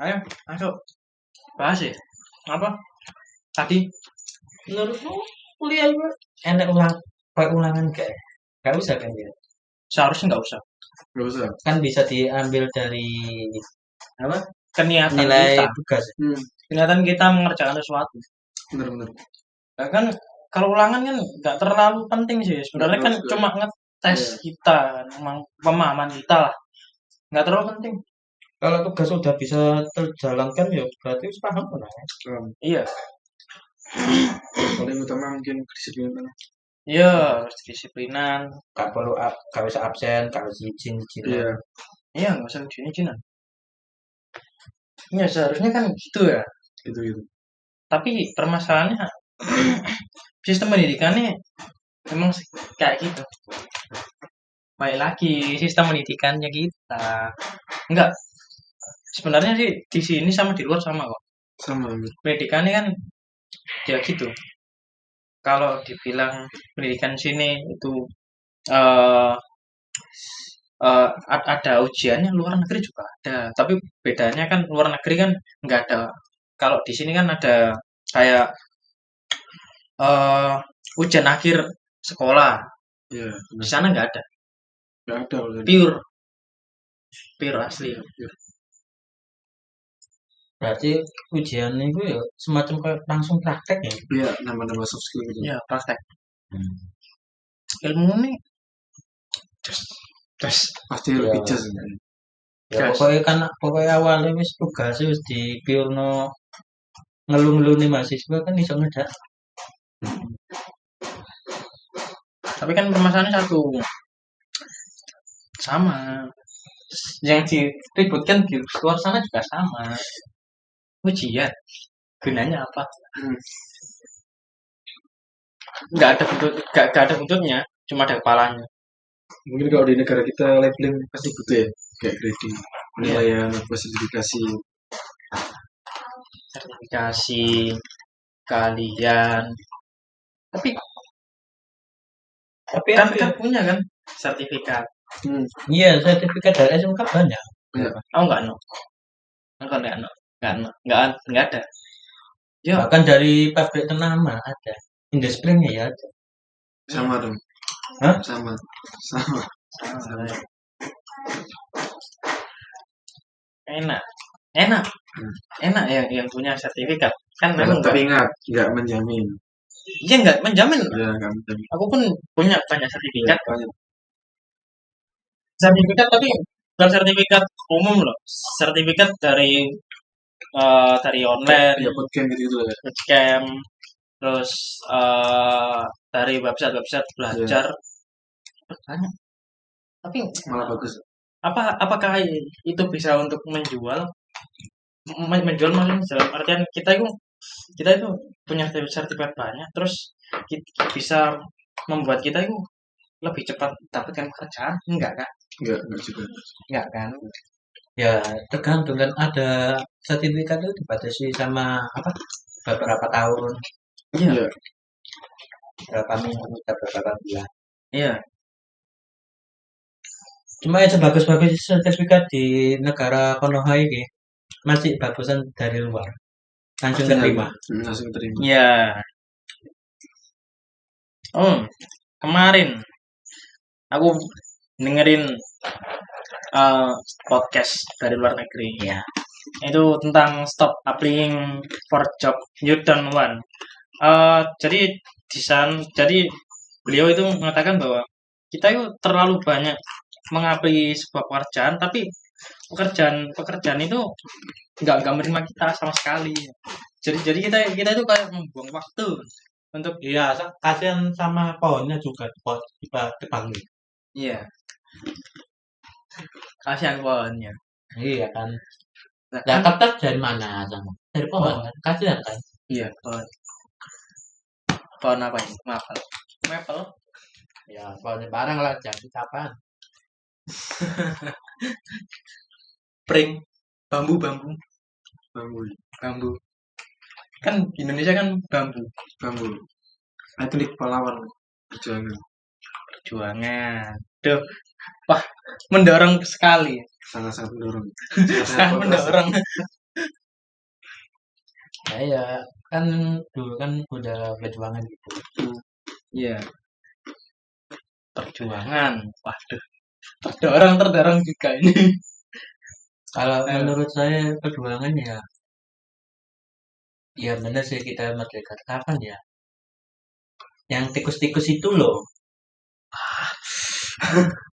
Ayo, masuk. Bahas ya. Apa? Tadi Menurutmu kuliah itu enak ulang kayak ulangan gak? Gak usah kan ya? seharusnya nggak usah. Gak usah. Kan bisa diambil dari apa? Keniatan Nilai kita. tugas. Hmm. Keniatan kita mengerjakan sesuatu. Bener-bener. Nah, kan kalau ulangan kan nggak terlalu penting sih. Sebenarnya Nggak kan cuma ngetes Iya. kita, memang pemahaman kita lah. Nggak terlalu penting. Kalau tugas sudah bisa terjalankan ya berarti harus paham kan? Um, Iya. paling utama mungkin kedisiplinan. Iya, harus disiplinan. Gak perlu ab, gak usah absen, gak usah izin izin. Iya. Iya, nggak usah izin-izinan. Ya, seharusnya kan gitu ya. Gitu-gitu. Tapi permasalahannya sistem pendidikannya memang sih kayak gitu. Baik lagi sistem pendidikannya kita. Enggak. Sebenarnya sih di sini sama di luar sama kok. Sama. Pendidikannya kan ya gitu. Kalau dibilang pendidikan sini itu eh, a- ada ujiannya luar negeri juga ada. Tapi bedanya kan luar negeri kan nggak ada. Kalau di sini kan ada kayak eh ujian akhir sekolah. Iya. Di sana nggak ada. Gak ada. Pure. Pure asli. Berarti ujian itu ya semacam kayak langsung praktek ya. Iya. Nama-nama soft skill gitu. Ya, praktek. Hmm. Ilmu ini tes. Pasti Iya. lebih jas. Ya Gas. pokoknya kan pokoknya awalnya wis tugas wis di piurno ngelung-ngeluni mahasiswa kan iso ngedak. Tapi kan permasalahannya satu. Sama. Yang diributkan di luar sana juga sama. Ujian. Gunanya apa? Hmm. Nggak ada bentuk, nggak, nggak ada bentuknya. Cuma ada kepalanya. Mungkin kalau di negara kita labeling pasti butuh ya. Kayak grading. Penilaian, apa sertifikasi. Sertifikasi kalian. Tapi Tapi kan, kan ya? punya kan sertifikat. Hmm. Iya, sertifikat dari SMK banyak. Oh enggak no. Enggak enggak no. Enggak no. Enggak enggak ada. Ya, Bahkan dari pabrik ternama ada. Indespringnya ya ada. Sama dong. Hah? Sama. Sama. sama. Enak. Enak. Hmm. Enak ya yang punya sertifikat. Kan memang enggak, tapi ingat, nggak menjamin. iya enggak menjamin. Ya, nggak menjamin. Aku pun punya banyak sertifikat. Banyak. Sertifikat tapi bukan sertifikat umum loh. Sertifikat dari eh, dari online, Ya, bootcamp gitu-gitu ya. bootcamp, terus eh, dari website-website belajar banyak. Tapi Malah bagus. apa apakah itu bisa untuk menjual Men- menjual maksudnya dalam artian kita itu kita itu punya sertifikat banyak terus kita bisa membuat kita itu lebih cepat dapatkan pekerjaan enggak kan Nggak, nggak juga. enggak kan Ya tergantung kan ada sertifikat itu dibatasi sama apa beberapa tahun, Iya. berapa minggu, beberapa bulan. iya Cuma ya sebagus-bagus sertifikat di negara Konoha ini masih bagusan dari luar. Langsung keterima. Hmm, Langsung terima. iya oh kemarin aku dengerin eh, podcast dari luar negeri Ya. itu tentang stop applying for job you don't want. Eh, jadi di sana, jadi beliau itu mengatakan bahwa kita itu terlalu banyak mengapli sebuah pekerjaan, tapi pekerjaan pekerjaan itu nggak nggak menerima kita sama sekali. Jadi jadi kita kita itu kayak membuang waktu untuk Iya, kasihan sama pohonnya juga dipa- dipanggil. iya kasihan pohonnya. Iya kan. Nah, Ya kan- kertas dari mana sama? Dari pohon kan. Kasihan kan. iya pohon. Pohon apa ini? Maple. Maple. Ya pohonnya barang lah jadi kapan. Pring. Bambu bambu. Bambu. bambu kan di Indonesia kan bambu Bambu. Ikonik pahlawan. Perjuangan. perjuangan tuh wah mendorong sekali Sangat-sangat mendorong. sangat mendorong saya kan dulu kan udah perjuangan gitu Iya. Perjuangan. Waduh. Terdorong, terdorong juga ini. kalau Eh. menurut saya perjuangan ya ya benar sih kita merdeka kapan ya yang tikus-tikus itu loh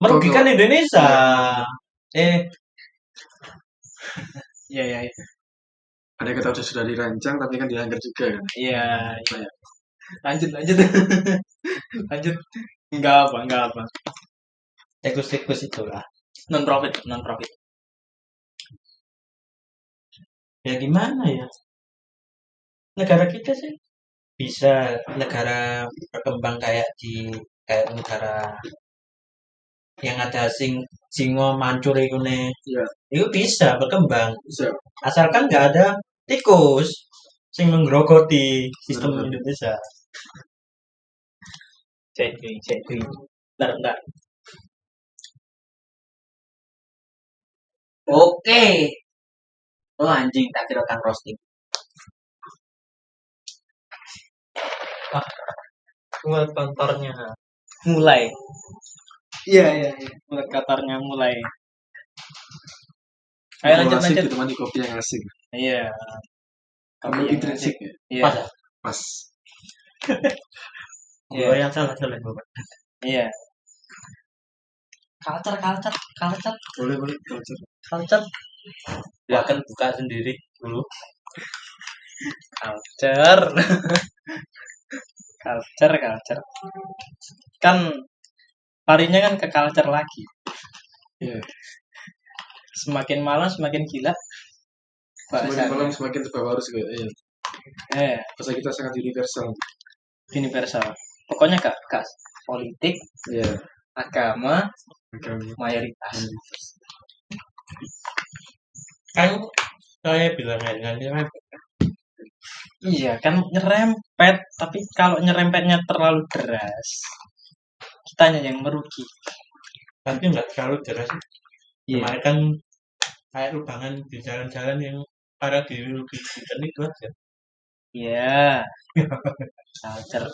merugikan Indonesia eh Iya, iya, iya. Ada kata udah sudah dirancang tapi kan dilanggar juga kan. Iya, iya. Lanjut, lanjut. lanjut. Enggak apa, enggak apa. tikus-tikus itulah Non profit, non profit. ya gimana ya negara kita sih bisa negara berkembang kayak di kayak negara yang ada sing singo mancur itu Iya. itu bisa berkembang Bisa. asalkan nggak ada tikus sing menggerogoti sistem Benar. Indonesia Cek cek. Bentar, bentar. oke oh anjing tak kira kan roasting Buat kantornya. Mulai. Iya, iya, iya. Buat kantornya mulai. Ayo lanjut, lanjut. ditemani kopi yang asik. Iya. Kamu yang intrinsik ya. Iya, pas ya? Pas. Iya. Gua yang salah salah gua. iya. Culture, culture, culture, Boleh boleh. Culture. culture. ya kan buka sendiri dulu culture culture culture kan larinya kan ke culture lagi Iya. semakin malam semakin gila Semakin bahasanya malam semakin terbawa arus juga. Iya. eh Bahasa kita sangat universal. universal pokoknya gak gas politik Iya. agama Agama. mayoritas kan saya bilang nggak nggak iya kan nyerempet tapi kalau nyerempetnya terlalu deras kitanya yang merugi tapi nggak terlalu deras Iya. Kemarin kan kayak lubangan di jalan-jalan yang para dirugikan itu aja. Iya. Culture.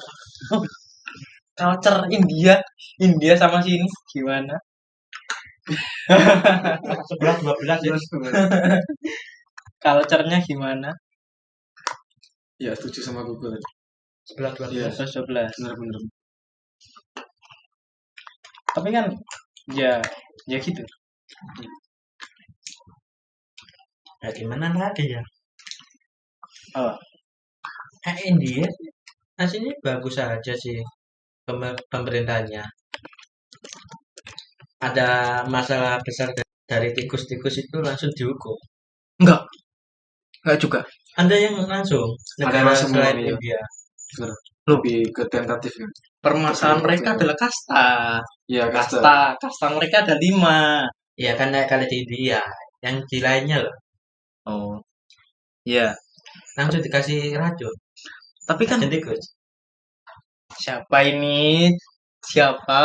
Culture India, India sama sini gimana? Sebelah dua belas ya. Culture-nya gimana? Ya setuju sama Google. Sebelah dua Iya. belas. 11. Benar-benar. Tapi kan ya ya gitu. Ya gimana lagi ya? Oh. Kayak India, aslinya bagus aja sih pem- pemerintahnya. Ada masalah besar da- dari tikus-tikus itu langsung dihukum. Enggak. Enggak juga. Ada yang langsung negara langsung selain iya. India. Lebih ke tentatif kan. Permasalahan mereka adalah kasta. Iya kasta. Kasta, kasta mereka ada lima. Ya kan kayak kali di India, yang di lainnya loh Oh. Iya. langsung dikasih racun. Tapi kan Racun tikus. siapa ini? Siapa?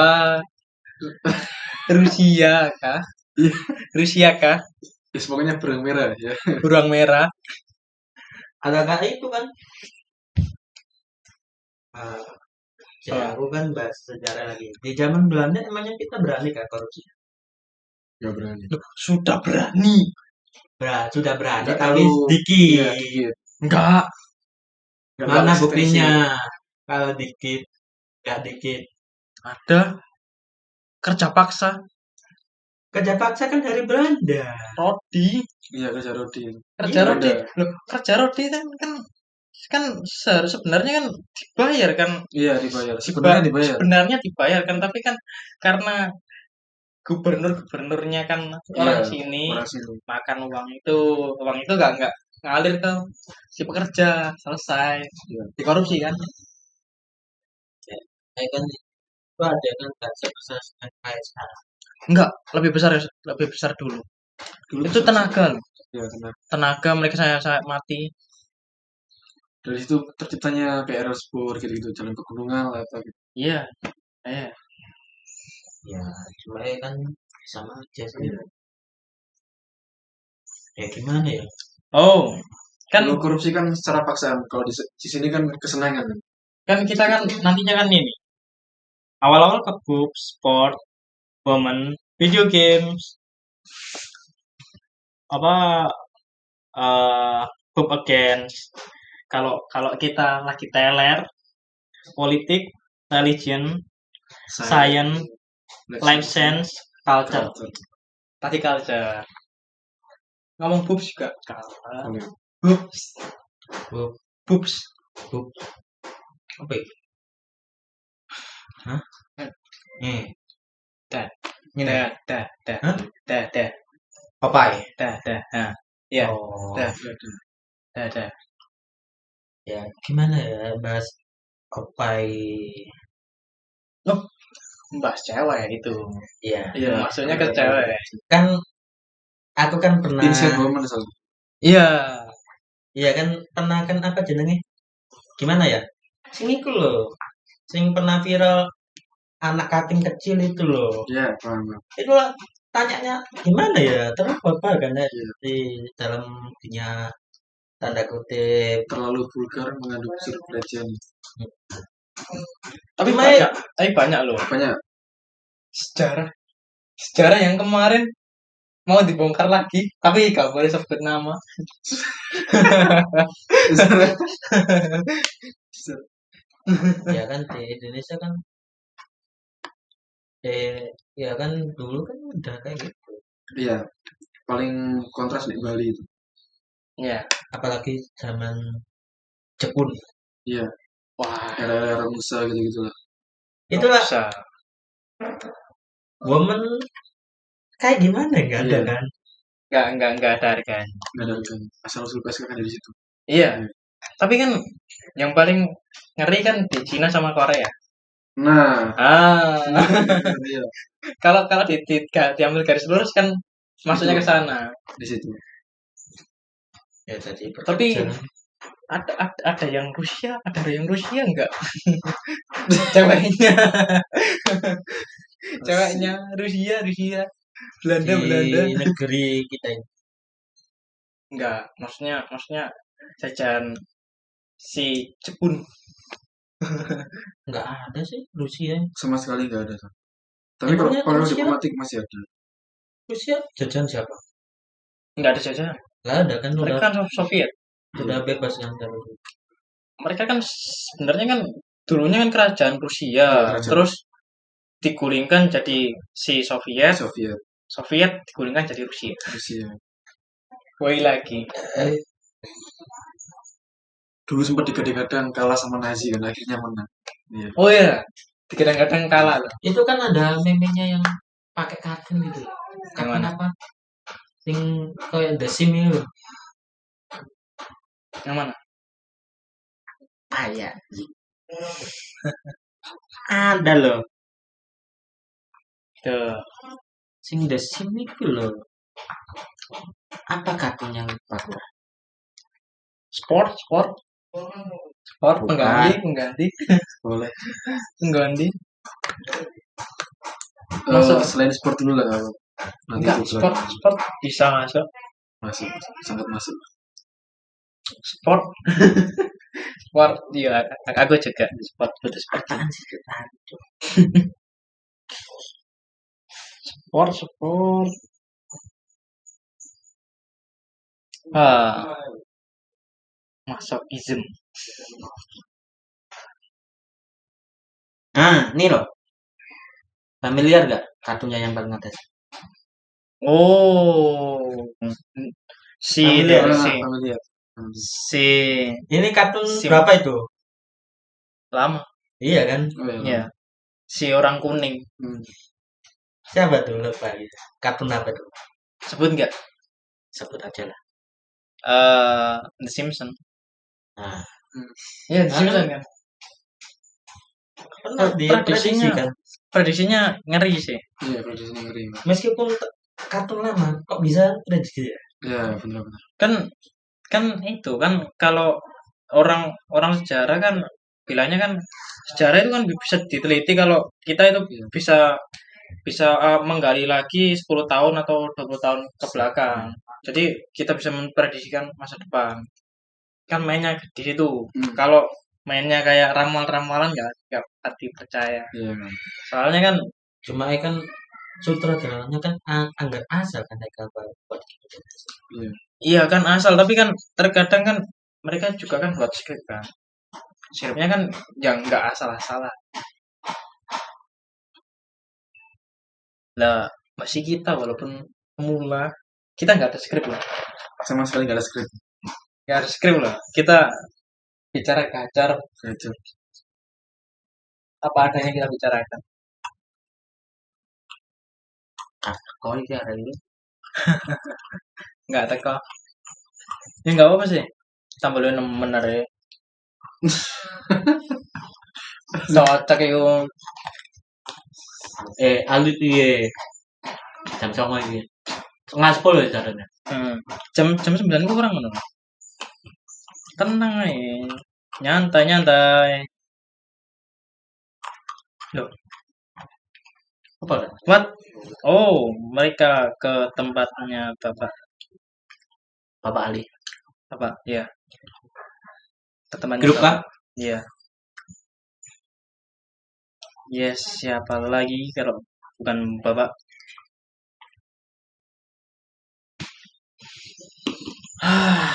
Rusia kah? Iya. Rusia kah? Ya, pokoknya berang merah ya. Burung merah. ada kak itu kan Ah, ya aku kan bahas sejarah lagi di zaman Belanda emangnya kita berani kan korupsi Gak berani. Loh, sudah berani. Ber- sudah berani Nggak tapi terlalu- sedikit Iya, dikit. Enggak. Nggak mana buktinya kalau dikit nggak dikit Ada kerja paksa. kerja paksa kan dari Belanda Rodi. Iya kerja roti. Kerja Iya, rodi. ada. Loh, kerja rodi kan kan kan se- sebenarnya kan dibayar kan Iya dibayar. Sebenarnya dibayar. sebenarnya dibayar kan tapi kan karena gubernur gubernurnya kan orang Iya, sini Orang sini. makan uang itu uang itu gak nggak ngalir ke si pekerja selesai Iya. dikorupsi kan ya kan itu ada kan nggak sebesar enggak lebih besar lebih besar dulu Dulu itu tenaga loh. Iya tenaga. tenaga mereka saya saya mati Dari situ terciptanya kayak Erosbur gitu-gitu. Jalan pegunungan lah apa gitu. iya iya ya cuma ya kan sama aja sih ya gimana ya oh kan Kalau korupsi kan secara paksaan. Kalau di, di sini kan kesenangan. kan kita kan nantinya kan ini awal-awal ke book, sport, woman, video games, apa eh book against. Kalau kalau kita lagi teler, politik, religion, science, life sense, culture. Tadi culture. Ngomong boobs juga kalah. Boobs. Boobs. Boobs. Boobs. Apa itu? Hah? Eh. Dah. Ini Dah, dah, dah. Hah? Popeye. dah, dah. Nah, Iya, Oh. dah, dah, dah. Ya, gimana ya bahas Popeye? Bahas cewek itu. Iya. Iya. Maksudnya ke cewek. Kan aku kan pernah Inside woman. Iya. Iya kan pernah kan apa jenenge? Gimana ya? Sing iku loh. Sing pernah viral anak kating kecil itu loh. Iya, paham. Itu lah tanyanya gimana ya? Terus apa kan ya Iya. di dalam dunia tanda kutip Terlalu vulgar mengandung unsur pelecehan. Tapi ya- banyak, tapi banyak loh. Banyak. Sejarah. Sejarah yang kemarin mau dibongkar lagi, tapi gak boleh sebut nama. ya kan di Indonesia kan eh ya kan dulu kan udah kayak gitu. Iya. Paling kontras di Bali itu. Iya. Apalagi zaman Jepun. Iya. Wah, Era-era Musa gitu-gitu lah. Itulah bisa. woman kayak gimana enggak ada Iya. kan? Enggak, enggak, enggak ada harganya. Nggak ada kan. Asal usul PSK kan dari situ. Iya. Tapi kan yang paling ngeri kan di Cina sama Korea. Nah. Ah, Iya. kalau kalau di, di, diambil garis lurus kan maksudnya ke sana. Di situ. Ya tadi Tapi ada, ada ada yang Rusia, ada yang Rusia enggak? Ceweknya. Ceweknya Rusia, Rusia. Belanda, di Belanda. negeri kita ini. Enggak, maksudnya maksudnya jajan si Jepun. Enggak ada sih Rusia. Sama sekali nggak ada. Tapi kalau kalau diplomatik masih ada. Rusia jajan siapa? Enggak ada jajanan. Lah ada kan Mereka udah kan Soviet. udah bebas kan dari Mereka kan sebenarnya kan dulunya kan kerajaan Rusia, Iya, kerajaan. terus digulingkan jadi si Soviet, Soviet, Soviet digulingkan jadi Rusia. Rusia. Woi lagi. eh, Dulu sempat digadang-gadang kalah sama Nazi kan akhirnya menang. Iya. Oh iya, kadang-kadang kalah loh. itu kan ada meme-nya yang pakai kartun gitu. Kartun mana? Sing kayak The Sim itu. loh. Yang mana? Kayak ada loh. Tuh. Sing The Sim itu loh. Apa kartun yang lupa gua? Sport, sport. Sport Bukan. pengganti, pengganti, Boleh. pengganti. Masuk Masuk. selain sport dulu lah. kalau Enggak, sport, sport bisa masuk. masuk, sangat masuk. Sport. sport, iya. Aku juga sport, butuh sport. Tadi? Sport, sport. Ah, masokism. Ah, ini loh. Familiar gak kartunnya yang paling atas? Oh, si Familiar, si familiar. si Ini kartun Sim. berapa itu? lama, Iya kan? Oh, iya. ya. Si orang kuning. Hmm. Siapa tuh lupa gitu. Kartun apa tuh? Sebut nggak? Sebut aja lah. Eh, The Simpsons. Nah, Iya, The Ah. Simpsons kan. pernah Oh, diprediksi prediksinya. kan. Prediksinya ngeri sih. Iya, produksinya ngeri. Meskipun kartun lama, kok bisa prediksi ya? Ya, benar-benar. Kan kan itu kan kalau orang orang sejarah kan bilangnya kan sejarah itu kan bisa diteliti kalau kita itu Iya. bisa bisa eh, menggali lagi 10 tahun atau 20 tahun ke belakang. Jadi kita bisa memprediksikan masa depan. kan mainnya di situ. Hmm. Kalau mainnya kayak ramal-ramalan nggak nggak pasti percaya. Iya kan. Soalnya kan Cuma kan sutradaranya kan anggar asal kan mereka buat buat gitu. Iya. iya kan asal tapi kan terkadang kan mereka juga kan buat skrip kan. Skripnya kan yang nggak asal-asalan. Lah masih kita walaupun pemula kita nggak ada skrip loh. Sama sekali nggak ada skrip. Nggak ada skrip loh. Kita bicara Gacor. apa adanya kita bicarakan. Kau ini ada ini. nggak teko ya nggak apa sih tambah lu nemen are cocok itu Eh, alit iya. Jam songo iki. Setengah sepuluh ya caranya. hmm. jam jam sembilan kok kurang menurut tenang nih nyantai nyantai Apa? What? Oh mereka ke tempatnya bapak. Bapak Ali. apa? Ya ke temannya Grup bapak. kah? iya. Yes siapa lagi kalau bukan bapak? Ah,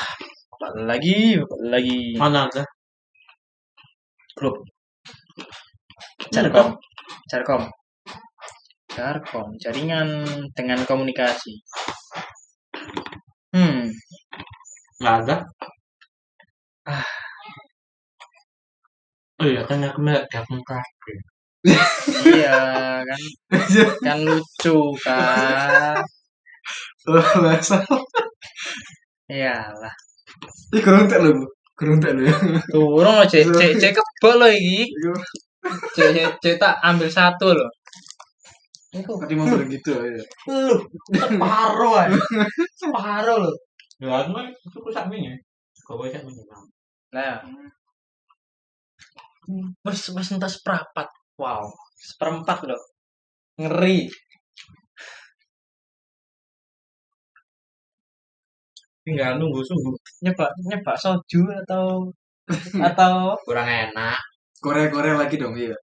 bapak lagi bapak lagi. Mana ada? grup. Carkom Carkom Carkom jaringan dengan komunikasi hmm Nggak ada. Ah. Oh iya kan aku melihat gabung kafe. iya kan kan lucu kan Bahasa. iyalah Ih, kurang tak lu. Kurang tak lu ya. turun loh cek cek cek kebel loh ini cek cek cek tak ambil satu loh mau bilang gitu ya. lu separuh aja separuh loh Ya aku kan ini. Kau sak ini. nah wes wes entas seperempat wow seperempat loh ngeri Tinggal nunggu sungguh. nyoba nyoba soju atau atau Kurang enak. Korea Korea lagi dong iya.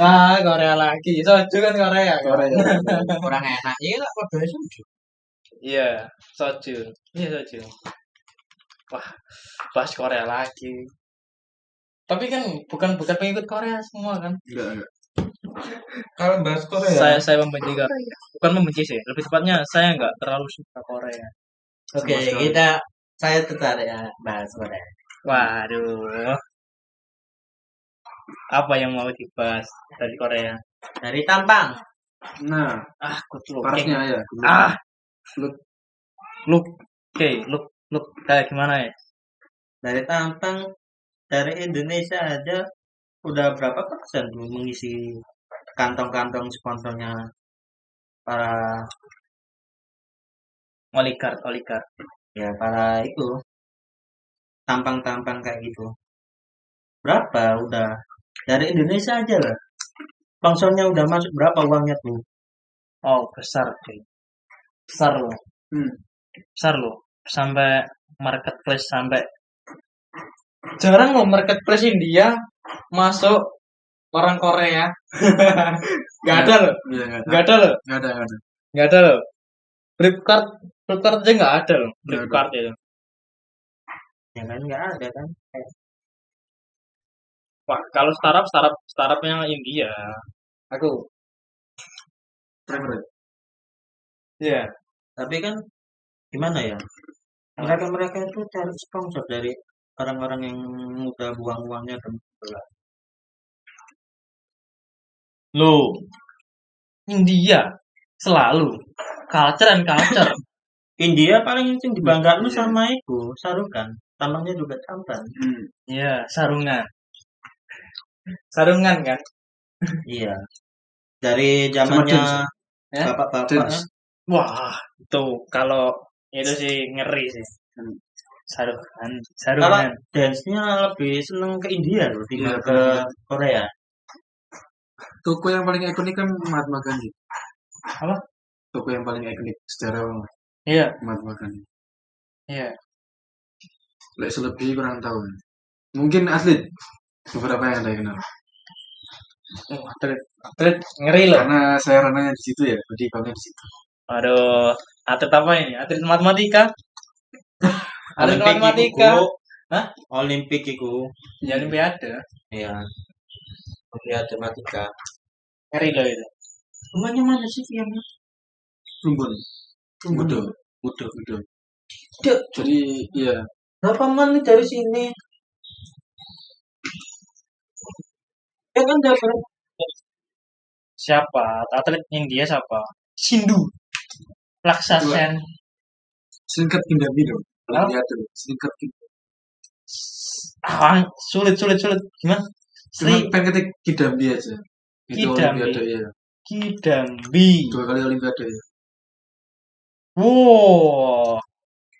wah Korea lagi soju kan Korea kan? Korea. Kurang enak. Iya lah kok doa suju. iya soju iya soju wah bahas Korea lagi tapi kan bukan bukan pengikut Korea semua kan Enggak enggak. Kalau bahas Korea. saya saya membenci Korea bukan membenci sih lebih tepatnya saya nggak terlalu suka Korea Oke, sekali. kita saya tertarik ya bahas Korea. waduh apa yang mau dibahas dari Korea? Dari Tampang. Nah, ah good looking. parasnya ya. ah. Look. look oke look look. Kayak gimana ya? Dari Tampang dari Indonesia aja udah berapa persen mengisi kantong-kantong sponsornya para oligark oligark? Ya para itu. Tampang-tampang kayak gitu. Berapa udah dari Indonesia aja lah. Sponsornya udah masuk berapa uangnya tuh? Oh besar cuy. Besar loh. Hmm. besar loh. Sampai marketplace sampai jarang loh marketplace India masuk orang Korea. Nggak ada loh. Iya ada. nggak ada loh. Enggak ada enggak ada. nggak ada loh. Flipkart Flipkart aja nggak ada loh. Nggak. Flipkart itu. Ya kan nggak ada kan wah kalau startup startup startupnya India aku Favorite. iya tapi kan gimana ya mereka mereka itu cari sponsor dari orang-orang yang udah buang uangnya ke bola. Loh, India selalu culture and culture. India paling sing dibanggakan sama itu sarukan tampangnya juga tampan Hmm. Iya, sarungan. Sarungan kan? iya dari zamannya Ya? bapak-bapak. Wah, itu kalau itu sih ngeri sih. Hmm. Sarungan, sarungan. dance-nya lebih seneng ke India loh Iya, tinggal ke Korea Toko yang paling ikonik kan Mahatma Gandhi. Apa? Toko yang paling ikonik secara Iya, Mahatma Gandhi. iya. Lek selebih kurang tahu. Mungkin atlet beberapa yang anda kenal. Oh, atlet, atlet ngeri loh. Karena saya ranahnya di situ ya, jadi bangga di situ. Aduh, atlet apa ini? Atlet matematika? atlet Olimpik matematika? iku, Hah? Olimpik iku. Ya Olimpiade. Iya. Olimpiade matematika. Ngeri loh itu. Rumahnya mana sih yang Rumpun. Rumpun. Udah. Udah. Udah. Jadi iya, berapa menit dari sini? Ya kan Siapa? Atlet India siapa? Sindu. Laksasen. singkat Kindami dong. Hah? Olimpiade. Singkat. Ah, sulit, sulit, sulit. Gimana? Cuma Sri pengen ketik Kidambi aja. Itu Kidambi. Olimpiade ya. Kidambi. Dua kali Olimpiade ya. Wow.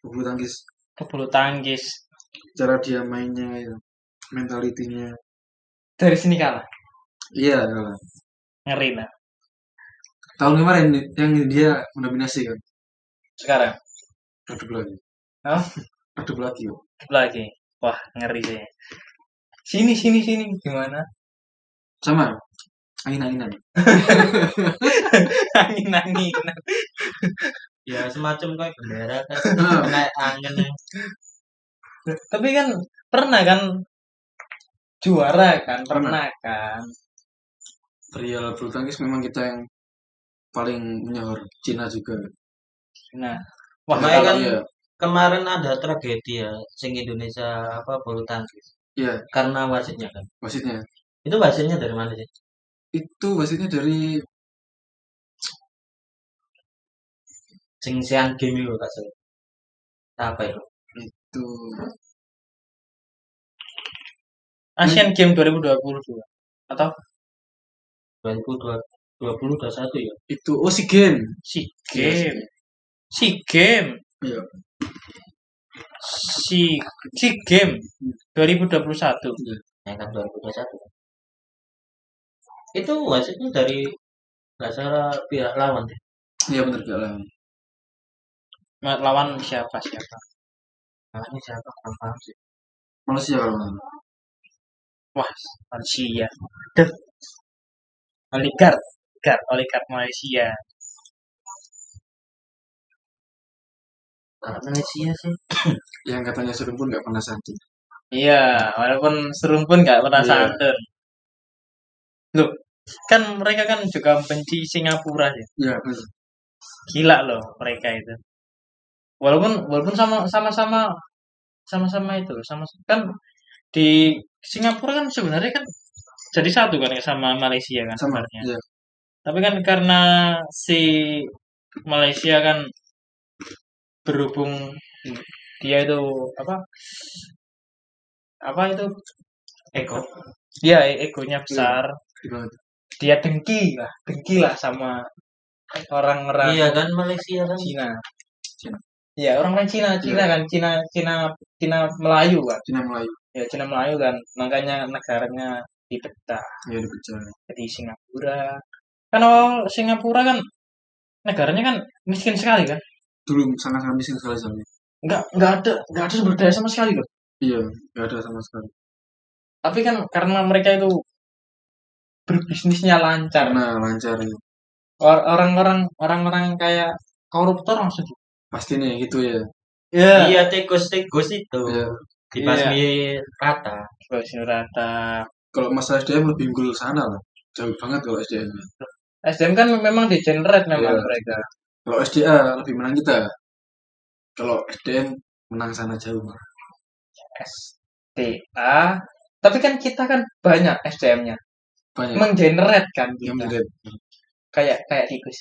Bulu tangkis. Kebulu tangkis. Cara dia mainnya ya. Mentalitinya. Dari sini kalah. Iya. kalah. Ngeri nah. Tahun kemarin yang dia mendominasi kan. Sekarang. Redup lagi. Hah? Redup lagi. Yo. Lagi. Wah, ngeri sih. Sini, sini, sini. Gimana? Sama. Angin-anginan. Angin-angin. ya semacam kayak bendera kan. Naik angin. Tapi kan pernah kan juara kan, pernah, Pernah. kan. Real bulu tangkis memang kita yang paling menyohor. Cina juga. Nah, kalau kan Iya. kemarin ada tragedi ya, sing Indonesia apa bulu tangkis. Iya. Karena wasitnya kan. Wasitnya. Itu wasitnya dari mana sih? Itu wasitnya dari Sing Game itu kak. Apa itu? itu Asian Games 2022 atau 2020 21 ya. itu oh si game. si Iya, si game si game Iya. si si game 2021 Ya kan 2021. Itu wasitnya dari nggak salah pihak lawan deh. Iya benar lah. Nah, lawan siapa siapa ini siapa kurang paham sih. Malaysia kalau salah. Wah Malaysia Duh. oligark oligark oligark Malaysia Kalau Malaysia sih. yang katanya serumpun nggak pernah santun. iya walaupun serumpun nggak pernah Iya. santun loh kan mereka kan juga benci Singapura ya Iya benar. gila loh mereka itu walaupun walaupun sama sama-sama sama-sama itu sama kan di Singapura kan sebenarnya kan jadi satu kan sama Malaysia kan Sama. sebenarnya Iya. tapi kan karena si Malaysia kan berhubung dia itu apa apa itu Eko. dia egonya besar Gede banget. dia dengki lah dengki lah sama orang-orang Iya kan Malaysia kan. Cina. Cina. Iya, orang-orang Cina, Cina kan, Cina, Cina, Cina Melayu kan. Cina Melayu. Ya, Cina Melayu kan. Makanya negaranya dipecah Ya dipecah. jadi Singapura. Kan awal Singapura kan negaranya kan miskin sekali kan. Dulu sangat-sangat miskin sekali soalnya. Enggak enggak ada enggak ada sumber daya sama sekali loh. Iya, nggak ada sama sekali. Tapi kan karena mereka itu berbisnisnya lancar. Karena lancar ya. Or- Orang-orang orang-orang kayak koruptor langsung Pasti nih gitu ya. Iya. Iya tikus-tikus itu. Iya. Dibasmi rata. Basmi rata. Kalau masalah SDM lebih unggul sana lah. Jauh banget kalau SDM. SDM kan memang degenerate memang Iya. mereka. Kalau SDA lebih menang kita. Kalau SDM menang sana jauh. SDA. Tapi kan kita kan banyak SDM-nya. Banyak. Menggenerate kan kita. menjadi. Kayak kayak tikus.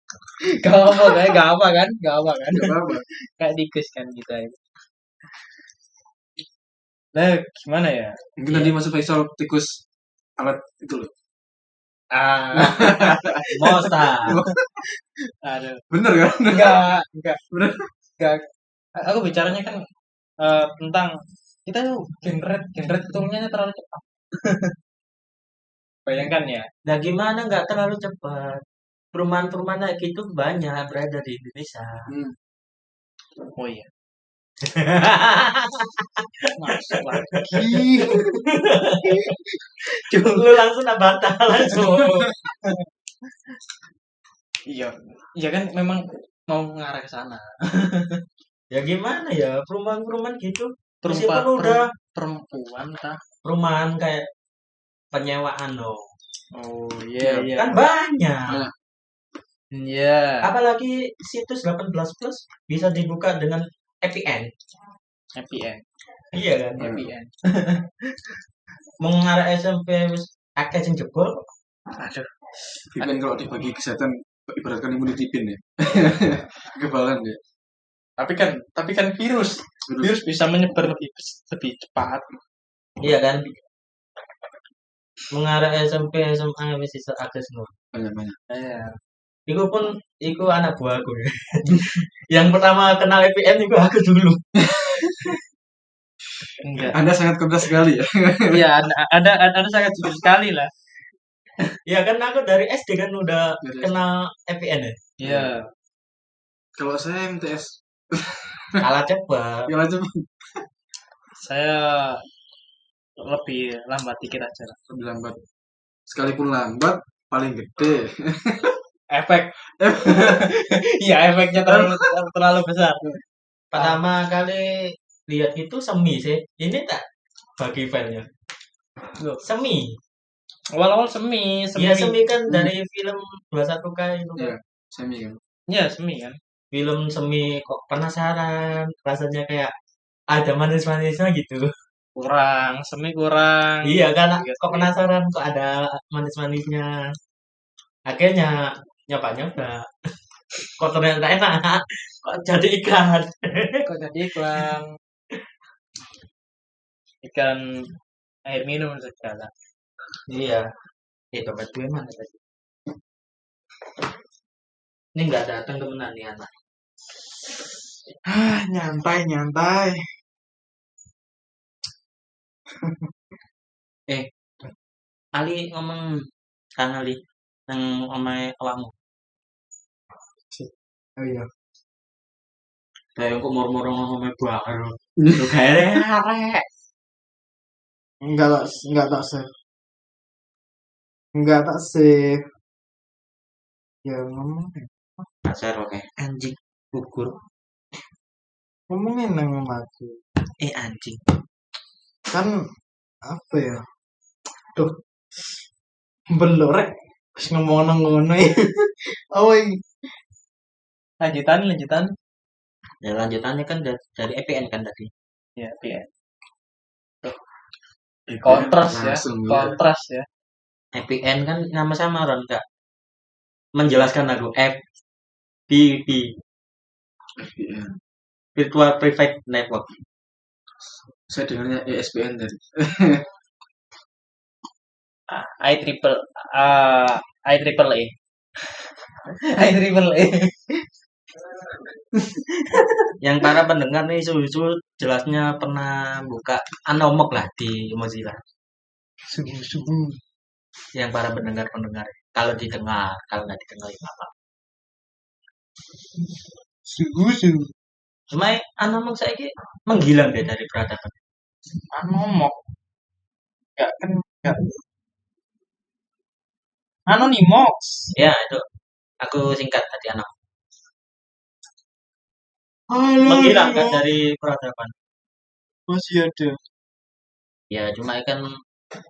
gak apa kayak gak apa kan? Gak apa kan? Gak apa-apa. kayak tikus kan kita itu. Nah, gimana ya? Mungkin tadi masuk Faisal tikus alat itu loh. Ah, Mosta. aduh. Bener kan? Enggak, enggak. Bener. Enggak. Aku bicaranya kan eh, tentang kita tuh generate generate hitungnya terlalu cepat. Bayangkan ya, Nah gimana nggak terlalu cepat? Perumahan-perumahan kayak gitu banyak berada di Indonesia. Hmm. oh iya. Masuk lagi. Lu langsung nak bantah langsung. Iya, iya kan memang mau mengarah ke sana. Ya gimana ya perumahan-perumahan gitu. Meskipun Perempuan, udah perempuan tah. perumahan kayak penyewaan dong. Oh iya, iya Kan banyak. Iya. Apalagi situs 18 plus bisa dibuka dengan VPN. Happy end. Iya kan? Happy end. Mengarah SMP wis akeh sing jebol. Aduh. VPN kalau dibagi kesehatan ibaratkan immunity pin ya. Kekebalan ya. Tapi kan tapi kan virus. Virus bisa menyebar lebih lebih cepat. Iya kan? Mengarah SMP SMA wis iso akeh semua. Banyak-banyak. Iya. Iku pun iku anak buahku ya. Yang pertama kenal VPN iku aku dulu. Enggak. Anda sangat cerdas sekali ya. Iya, ada ada ada, ada sangat jujur sekali lah. Ya kan aku dari SD kan udah Dari kenal VPN ya. Iya. Kalau saya MTS, Kalah cepat. yang aja Saya lebih lambat dikit aja lah. lebih lambat. Sekalipun lambat, paling gede. Efek. Iya, efeknya terlalu terlalu besar. Pertama kali lihat itu semi sih. Ini tak bagi filenya. Loh. Semi. Awal-awal semi, semi. Iya semi kan dari film 21K itu kan. Iya. Semi kan. Iya, semi kan. Film semi kok penasaran. Rasanya kayak ada manis-manisnya gitu. Kurang, semi kurang. Iya kan, Iya, kok penasaran kok ada manis-manisnya. Akhirnya nyoba-nyoba. Kok ternyata enak. Kok jadi ikan. Kok jadi iklan? Ikan air minum segala. Iya. Eh, dompet gue mana tadi? Ini nggak datang temenan nih anak. Ah, nyantai, nyantai. Ali ngomong Kang Ali nang omahe awakmu. Oh iya. Kayak kok murmur ngomong bakar. Lu gawe arek. Enggak tak, enggak tak save. Enggak tak save. Ya ngomong, Pasar oke. Anjing gugur. ngomongin nang aku. Eh anjing. Kan apa ya? Tuh. Belorek. Terus ngomong nang ngono ya. Oh. Lanjutan, lanjutan. Ya lanjutannya kan da- dari EPN kan tadi. Ya, iya. Kontras ya, Langsung ya. kontras ya. EPN kan nama samaran kak. Menjelaskan aku FPP Iya. Virtual Private Network. Saya dengarnya ESPN tadi. I triple uh, I triple A. I triple A. Yang para pendengar nih susu jelasnya pernah buka anomok lah di Mozilla. Subuh. Yang para pendengar-pendengar. Kalau didengar, kalau nggak didengar ya nggak apa. Subuh subuh. Cuma anomok saya ini menghilang deh dari peradaban. Anomok. Enggak kan enggak. Anonymous. Ya itu aku singkat tadi anomok. Halo. Menghilang kan dari peradaban. Masih ada. Ya cuma kan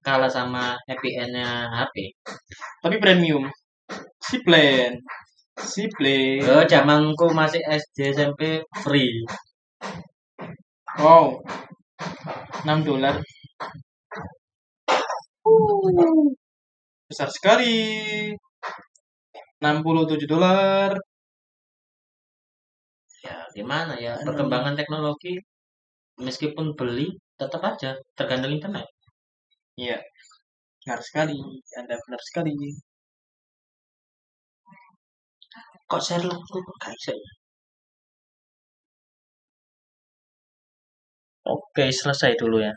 kalah sama VPN-nya HP. Tapi premium. Si plan. Si plan. Oh, zamanku masih SD SMP free. Wow. 6 dolar. Besar sekali. 67 dolar. Ya gimana ya perkembangan teknologi meskipun beli tetap aja tergantung internet. Iya. Benar sekali. Anda benar sekali. Kok Sherlock tuh gak bisa ya? Oke, selesai dulu ya.